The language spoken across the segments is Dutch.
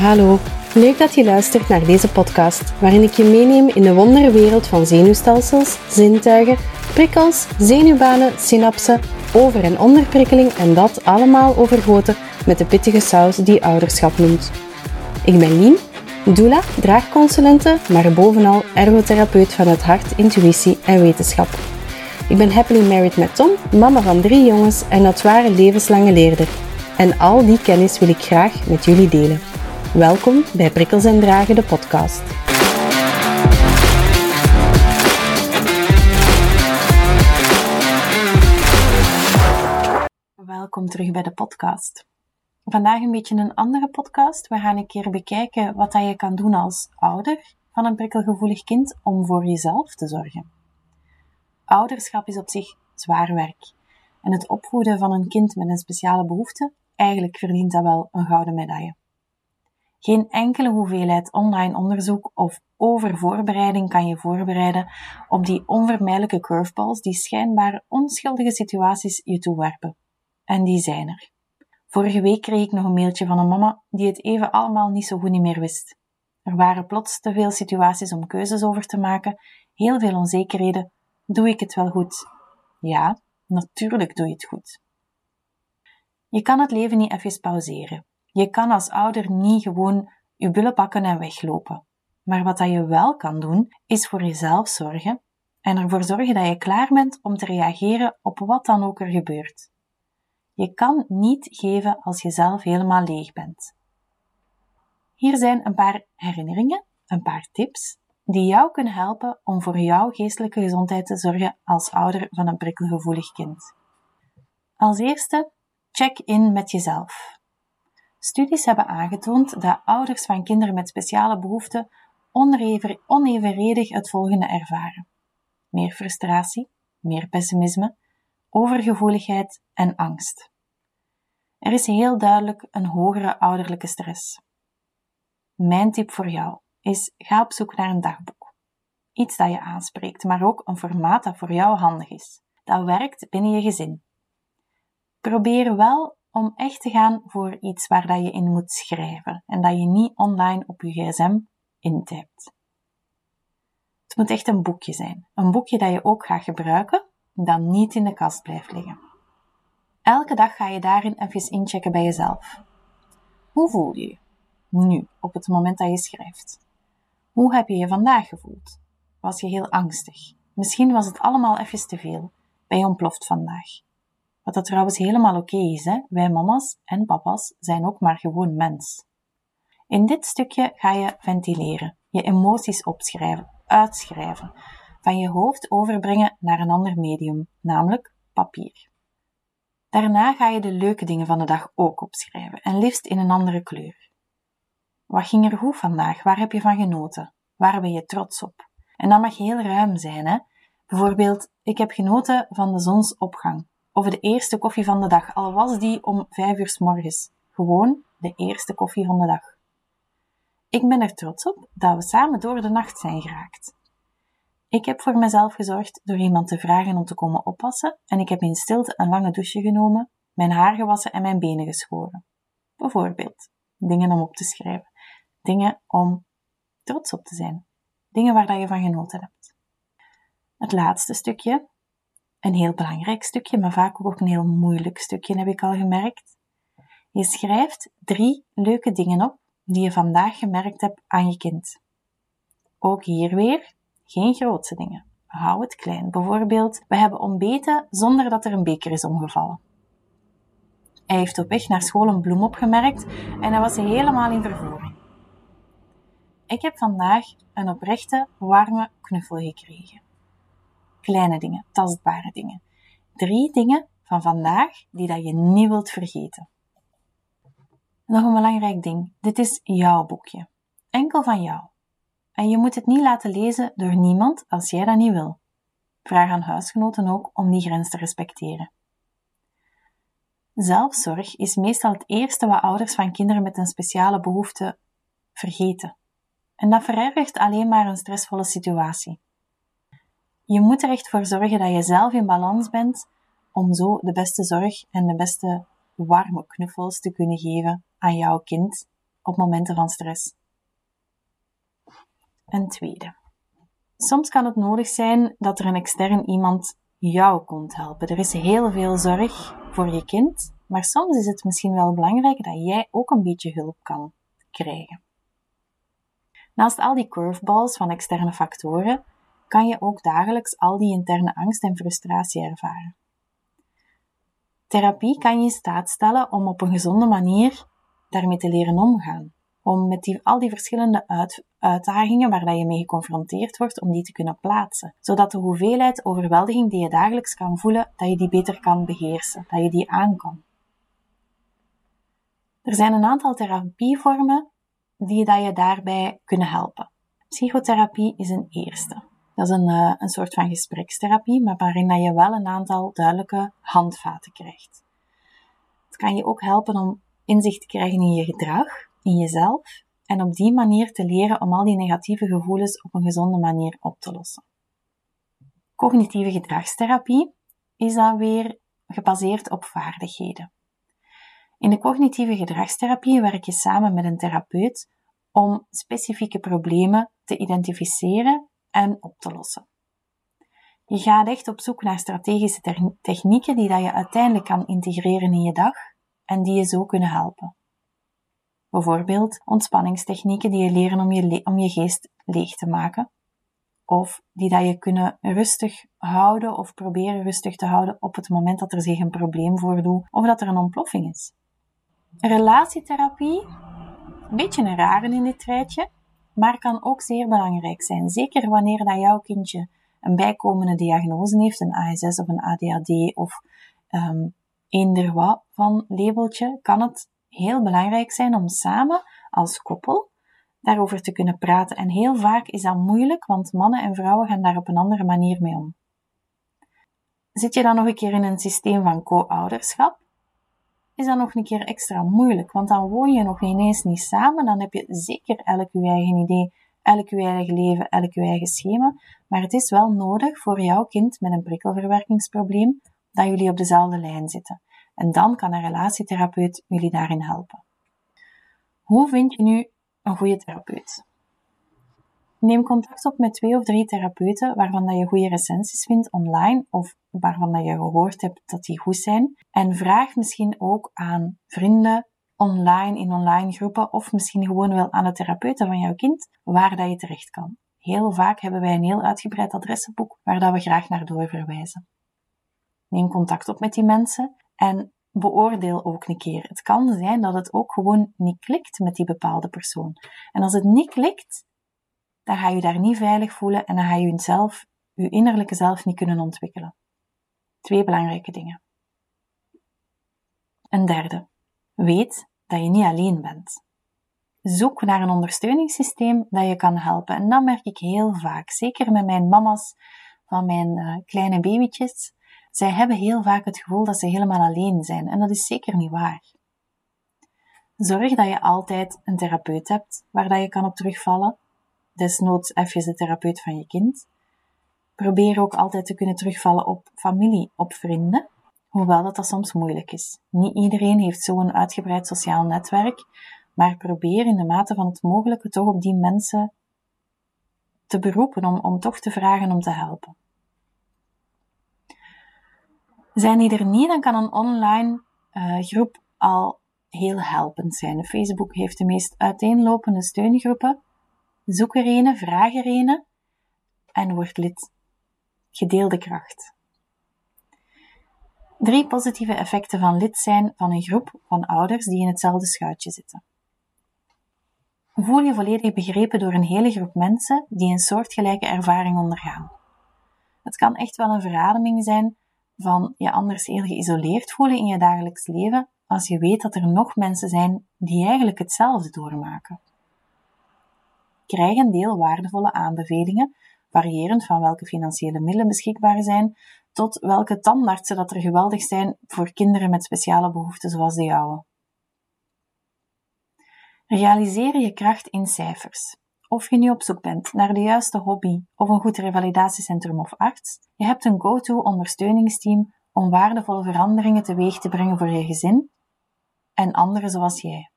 Hallo, leuk dat je luistert naar deze podcast, waarin ik je meeneem in de wonderwereld van zenuwstelsels, zintuigen, prikkels, zenuwbanen, synapsen, over- en onderprikkeling en dat allemaal overgoten met de pittige saus die ouderschap noemt. Ik ben Lien, doula, draagconsulente, maar bovenal ergotherapeut van het hart, intuïtie en wetenschap. Ik ben happily married met Tom, mama van drie jongens en dat ware levenslange leerder. En al die kennis wil ik graag met jullie delen. Welkom bij Prikkels en Dragen, de podcast. Welkom terug bij de podcast. Vandaag een beetje een andere podcast. We gaan een keer bekijken wat je kan doen als ouder van een prikkelgevoelig kind om voor jezelf te zorgen. Ouderschap is op zich zwaar werk. En het opvoeden van een kind met een speciale behoefte, eigenlijk verdient dat wel een gouden medaille. Geen enkele hoeveelheid online onderzoek of overvoorbereiding kan je voorbereiden op die onvermijdelijke curveballs die schijnbaar onschuldige situaties je toewerpen. En die zijn er. Vorige week kreeg ik nog een mailtje van een mama die het even allemaal niet zo goed niet meer wist. Er waren plots te veel situaties om keuzes over te maken, heel veel onzekerheden. Doe ik het wel goed? Ja, natuurlijk doe je het goed. Je kan het leven niet even pauzeren. Je kan als ouder niet gewoon je bullen pakken en weglopen. Maar wat dat je wel kan doen, is voor jezelf zorgen en ervoor zorgen dat je klaar bent om te reageren op wat dan ook er gebeurt. Je kan niet geven als je zelf helemaal leeg bent. Hier zijn een paar herinneringen, een paar tips die jou kunnen helpen om voor jouw geestelijke gezondheid te zorgen als ouder van een prikkelgevoelig kind. Als eerste, check in met jezelf. Studies hebben aangetoond dat ouders van kinderen met speciale behoeften onevenredig het volgende ervaren: meer frustratie, meer pessimisme, overgevoeligheid en angst. Er is heel duidelijk een hogere ouderlijke stress. Mijn tip voor jou is: ga op zoek naar een dagboek. Iets dat je aanspreekt, maar ook een formaat dat voor jou handig is. Dat werkt binnen je gezin. Probeer wel om echt te gaan voor iets waar dat je in moet schrijven en dat je niet online op je gsm intypt. Het moet echt een boekje zijn. Een boekje dat je ook gaat gebruiken, dat niet in de kast blijft liggen. Elke dag ga je daarin even inchecken bij jezelf. Hoe voel je je nu, op het moment dat je schrijft? Hoe heb je je vandaag gevoeld? Was je heel angstig? Misschien was het allemaal even te veel. Ben je ontploft vandaag? Wat dat trouwens helemaal oké is, hè? wij mama's en papa's zijn ook maar gewoon mens. In dit stukje ga je ventileren, je emoties opschrijven, uitschrijven, van je hoofd overbrengen naar een ander medium, namelijk papier. Daarna ga je de leuke dingen van de dag ook opschrijven en liefst in een andere kleur. Wat ging er goed vandaag? Waar heb je van genoten? Waar ben je trots op? En dat mag heel ruim zijn, hè? Bijvoorbeeld, ik heb genoten van de zonsopgang of de eerste koffie van de dag, al was die om vijf uur s morgens. Gewoon de eerste koffie van de dag. Ik ben er trots op dat we samen door de nacht zijn geraakt. Ik heb voor mezelf gezorgd door iemand te vragen om te komen oppassen en ik heb in stilte een lange douche genomen, mijn haar gewassen en mijn benen geschoren. Bijvoorbeeld, dingen om op te schrijven, dingen om trots op te zijn, dingen waar je van genoten hebt. Het laatste stukje, een heel belangrijk stukje, maar vaak ook een heel moeilijk stukje, heb ik al gemerkt. Je schrijft drie leuke dingen op die je vandaag gemerkt hebt aan je kind. Ook hier weer geen grootse dingen. Hou het klein. Bijvoorbeeld, we hebben ontbeten zonder dat er een beker is omgevallen. Hij heeft op weg naar school een bloem opgemerkt en hij was helemaal in vervoering. Ik heb vandaag een oprechte, warme knuffel gekregen. Kleine dingen, tastbare dingen. Drie dingen van vandaag die dat je niet wilt vergeten. Nog een belangrijk ding. Dit is jouw boekje. Enkel van jou. En je moet het niet laten lezen door niemand als jij dat niet wil. Vraag aan huisgenoten ook om die grens te respecteren. Zelfzorg is meestal het eerste wat ouders van kinderen met een speciale behoefte vergeten. En dat verergert alleen maar een stressvolle situatie. Je moet er echt voor zorgen dat je zelf in balans bent om zo de beste zorg en de beste warme knuffels te kunnen geven aan jouw kind op momenten van stress. Een tweede. Soms kan het nodig zijn dat er een extern iemand jou komt helpen. Er is heel veel zorg voor je kind, maar soms is het misschien wel belangrijk dat jij ook een beetje hulp kan krijgen. Naast al die curveballs van externe factoren kan je ook dagelijks al die interne angst en frustratie ervaren. Therapie kan je in staat stellen om op een gezonde manier daarmee te leren omgaan. Om met die, al die verschillende uit, uitdagingen waar je mee geconfronteerd wordt, om die te kunnen plaatsen. Zodat de hoeveelheid overweldiging die je dagelijks kan voelen, dat je die beter kan beheersen, dat je die aan kan. Er zijn een aantal therapievormen die dat je daarbij kunnen helpen. Psychotherapie is een eerste. Dat is een, uh, een soort van gesprekstherapie, maar waarin dat je wel een aantal duidelijke handvaten krijgt. Het kan je ook helpen om inzicht te krijgen in je gedrag, in jezelf, en op die manier te leren om al die negatieve gevoelens op een gezonde manier op te lossen. Cognitieve gedragstherapie is dan weer gebaseerd op vaardigheden. In de cognitieve gedragstherapie werk je samen met een therapeut om specifieke problemen te identificeren en op te lossen. Je gaat echt op zoek naar strategische technieken die dat je uiteindelijk kan integreren in je dag en die je zo kunnen helpen. Bijvoorbeeld ontspanningstechnieken die je leren om je, om je geest leeg te maken, of die dat je kunnen rustig houden of proberen rustig te houden op het moment dat er zich een probleem voordoet of dat er een ontploffing is. Relatietherapie, een beetje een rare in dit rijtje, maar kan ook zeer belangrijk zijn. Zeker wanneer dat jouw kindje een bijkomende diagnose heeft, een ASS of een ADHD of um, eender wat van labeltje, kan het heel belangrijk zijn om samen als koppel daarover te kunnen praten. En heel vaak is dat moeilijk, want mannen en vrouwen gaan daar op een andere manier mee om. Zit je dan nog een keer in een systeem van co-ouderschap, is dat nog een keer extra moeilijk, want dan woon je nog ineens niet samen, dan heb je zeker elk je eigen idee, elk je eigen leven, elk je eigen schema, maar het is wel nodig voor jouw kind met een prikkelverwerkingsprobleem dat jullie op dezelfde lijn zitten. En dan kan een relatietherapeut jullie daarin helpen. Hoe vind je nu een goede therapeut? Neem contact op met twee of drie therapeuten waarvan dat je goede recensies vindt online of waarvan dat je gehoord hebt dat die goed zijn. En vraag misschien ook aan vrienden online in online groepen of misschien gewoon wel aan de therapeuten van jouw kind waar dat je terecht kan. Heel vaak hebben wij een heel uitgebreid adressenboek waar dat we graag naar doorverwijzen. Neem contact op met die mensen en beoordeel ook een keer. Het kan zijn dat het ook gewoon niet klikt met die bepaalde persoon. En als het niet klikt, dan ga je daar niet veilig voelen en dan ga je jezelf, je innerlijke zelf niet kunnen ontwikkelen. Twee belangrijke dingen. Een derde. Weet dat je niet alleen bent. Zoek naar een ondersteuningssysteem dat je kan helpen. En dat merk ik heel vaak. Zeker met mijn mama's van mijn uh, kleine babytjes. Zij hebben heel vaak het gevoel dat ze helemaal alleen zijn. En dat is zeker niet waar. Zorg dat je altijd een therapeut hebt waar dat je kan op terugvallen. Desnoods even de therapeut van je kind. Probeer ook altijd te kunnen terugvallen op familie, op vrienden. Hoewel dat dat soms moeilijk is. Niet iedereen heeft zo'n uitgebreid sociaal netwerk, maar probeer in de mate van het mogelijke toch op die mensen te beroepen om, om toch te vragen om te helpen. Zijn die er niet, dan kan een online uh, groep al heel helpend zijn. Facebook heeft de meest uiteenlopende steungroepen. Zoek er vraag er en word lid. Gedeelde kracht. Drie positieve effecten van lid zijn van een groep van ouders die in hetzelfde schuitje zitten. Voel je volledig begrepen door een hele groep mensen die een soortgelijke ervaring ondergaan. Het kan echt wel een verademing zijn van je anders heel geïsoleerd voelen in je dagelijks leven als je weet dat er nog mensen zijn die eigenlijk hetzelfde doormaken. Krijg een deel waardevolle aanbevelingen, variërend van welke financiële middelen beschikbaar zijn, tot welke tandartsen dat er geweldig zijn voor kinderen met speciale behoeften zoals de jouwe. Realiseer je kracht in cijfers. Of je nu op zoek bent naar de juiste hobby of een goed revalidatiecentrum of arts, je hebt een go-to ondersteuningsteam om waardevolle veranderingen teweeg te brengen voor je gezin en anderen zoals jij.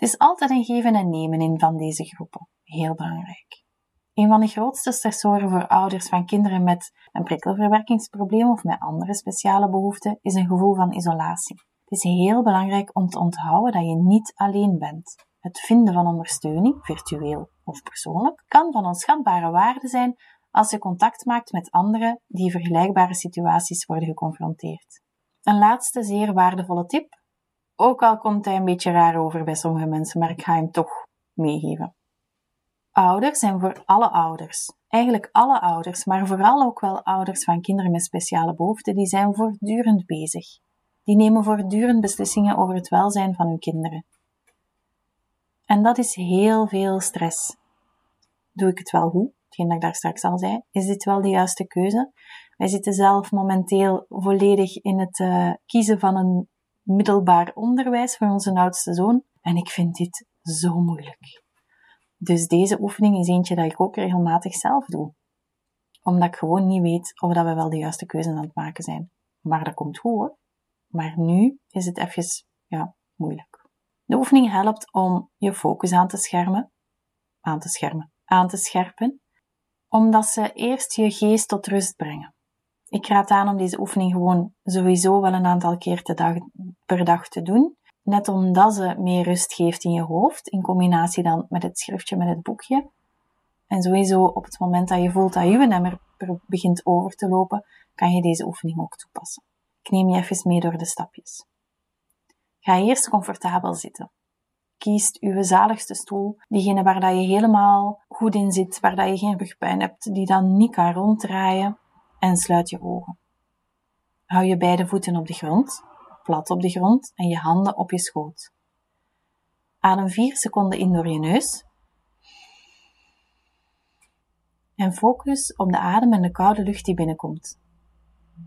Het is altijd een geven en nemen in van deze groepen. Heel belangrijk. Een van de grootste stressoren voor ouders van kinderen met een prikkelverwerkingsprobleem of met andere speciale behoeften is een gevoel van isolatie. Het is heel belangrijk om te onthouden dat je niet alleen bent. Het vinden van ondersteuning, virtueel of persoonlijk, kan van onschatbare waarde zijn als je contact maakt met anderen die vergelijkbare situaties worden geconfronteerd. Een laatste zeer waardevolle tip, ook al komt hij een beetje raar over bij sommige mensen, maar ik ga hem toch meegeven. Ouders zijn voor alle ouders, eigenlijk alle ouders, maar vooral ook wel ouders van kinderen met speciale behoeften, die zijn voortdurend bezig. Die nemen voortdurend beslissingen over het welzijn van hun kinderen. En dat is heel veel stress. Doe ik het wel goed? Hetgeen dat ik daar straks al zei. Is dit wel de juiste keuze? Wij zitten zelf momenteel volledig in het uh, kiezen van een middelbaar onderwijs voor onze oudste zoon. En ik vind dit zo moeilijk. Dus deze oefening is eentje dat ik ook regelmatig zelf doe. Omdat ik gewoon niet weet of dat we wel de juiste keuze aan het maken zijn. Maar dat komt goed hoor. Maar nu is het even, ja, moeilijk. De oefening helpt om je focus aan te schermen, aan te schermen, aan te scherpen, omdat ze eerst je geest tot rust brengen. Ik raad aan om deze oefening gewoon sowieso wel een aantal keer per dag te doen. Net omdat ze meer rust geeft in je hoofd, in combinatie dan met het schriftje, met het boekje. En sowieso op het moment dat je voelt dat je emmer begint over te lopen, kan je deze oefening ook toepassen. Ik neem je even mee door de stapjes. Ga eerst comfortabel zitten. Kies uw zaligste stoel, diegene waar dat je helemaal goed in zit, waar dat je geen rugpijn hebt, die dan niet kan ronddraaien en sluit je ogen. Hou je beide voeten op de grond, plat op de grond en je handen op je schoot. Adem 4 seconden in door je neus. En focus op de adem en de koude lucht die binnenkomt.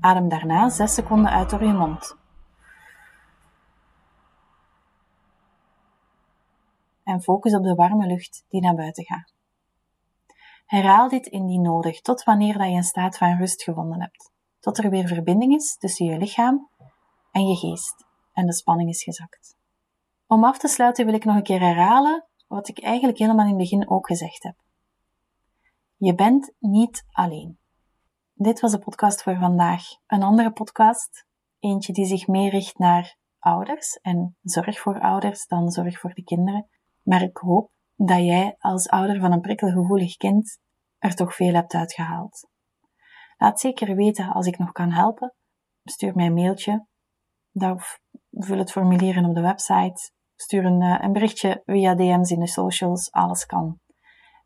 Adem daarna 6 seconden uit door je mond. En focus op de warme lucht die naar buiten gaat. Herhaal dit indien nodig tot wanneer dat je een staat van rust gevonden hebt. Tot er weer verbinding is tussen je lichaam en je geest en de spanning is gezakt. Om af te sluiten wil ik nog een keer herhalen wat ik eigenlijk helemaal in het begin ook gezegd heb. Je bent niet alleen. Dit was de podcast voor vandaag. Een andere podcast, eentje die zich meer richt naar ouders en zorg voor ouders dan zorg voor de kinderen. Maar ik hoop dat jij als ouder van een prikkelgevoelig kind er toch veel hebt uitgehaald. Laat zeker weten als ik nog kan helpen. Stuur mij een mailtje. Of vul het formulier in op de website. Stuur een, eh, een berichtje via DM's in de socials. Alles kan.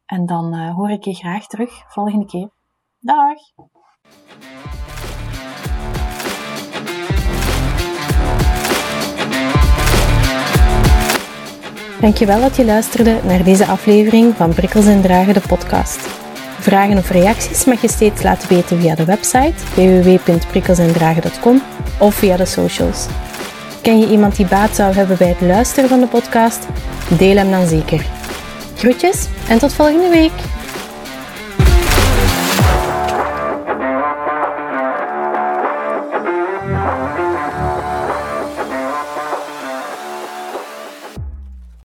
En dan uh, hoor ik je graag terug volgende keer. Dag! Dankjewel dat je luisterde naar deze aflevering van Prikkels en Dragen, de podcast. Vragen of reacties mag je steeds laten weten via de website www.prikkelsendragen.com of via de socials. Ken je iemand die baat zou hebben bij het luisteren van de podcast? Deel hem dan zeker. Groetjes en tot volgende week!